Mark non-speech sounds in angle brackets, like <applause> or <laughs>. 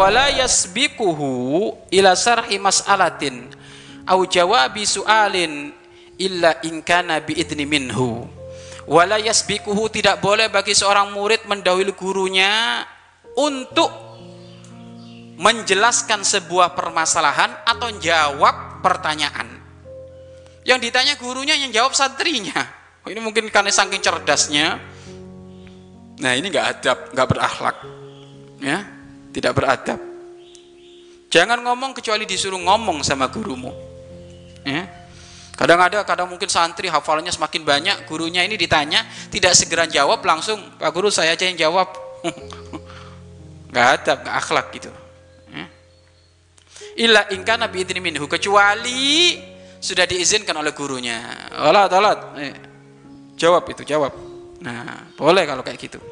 wala yasbiquhu ila sarhi mas'alatin au jawabi su'alin illa in kana bi idni minhu. Wala yasbiquhu tidak boleh bagi seorang murid mendahului gurunya untuk menjelaskan sebuah permasalahan atau jawab pertanyaan. Yang ditanya gurunya yang jawab santrinya. Ini mungkin karena saking cerdasnya. Nah ini nggak adab nggak berakhlak ya tidak beradab. Jangan ngomong kecuali disuruh ngomong sama gurumu. Ya. Kadang ada kadang mungkin santri hafalnya semakin banyak gurunya ini ditanya tidak segera jawab langsung pak guru saya aja yang jawab. <laughs> Nggak adab nggak akhlak gitu. Ya. illa ingka nabi idni minhu kecuali sudah diizinkan oleh gurunya. Alat alat. Eh, jawab itu jawab. Nah boleh kalau kayak gitu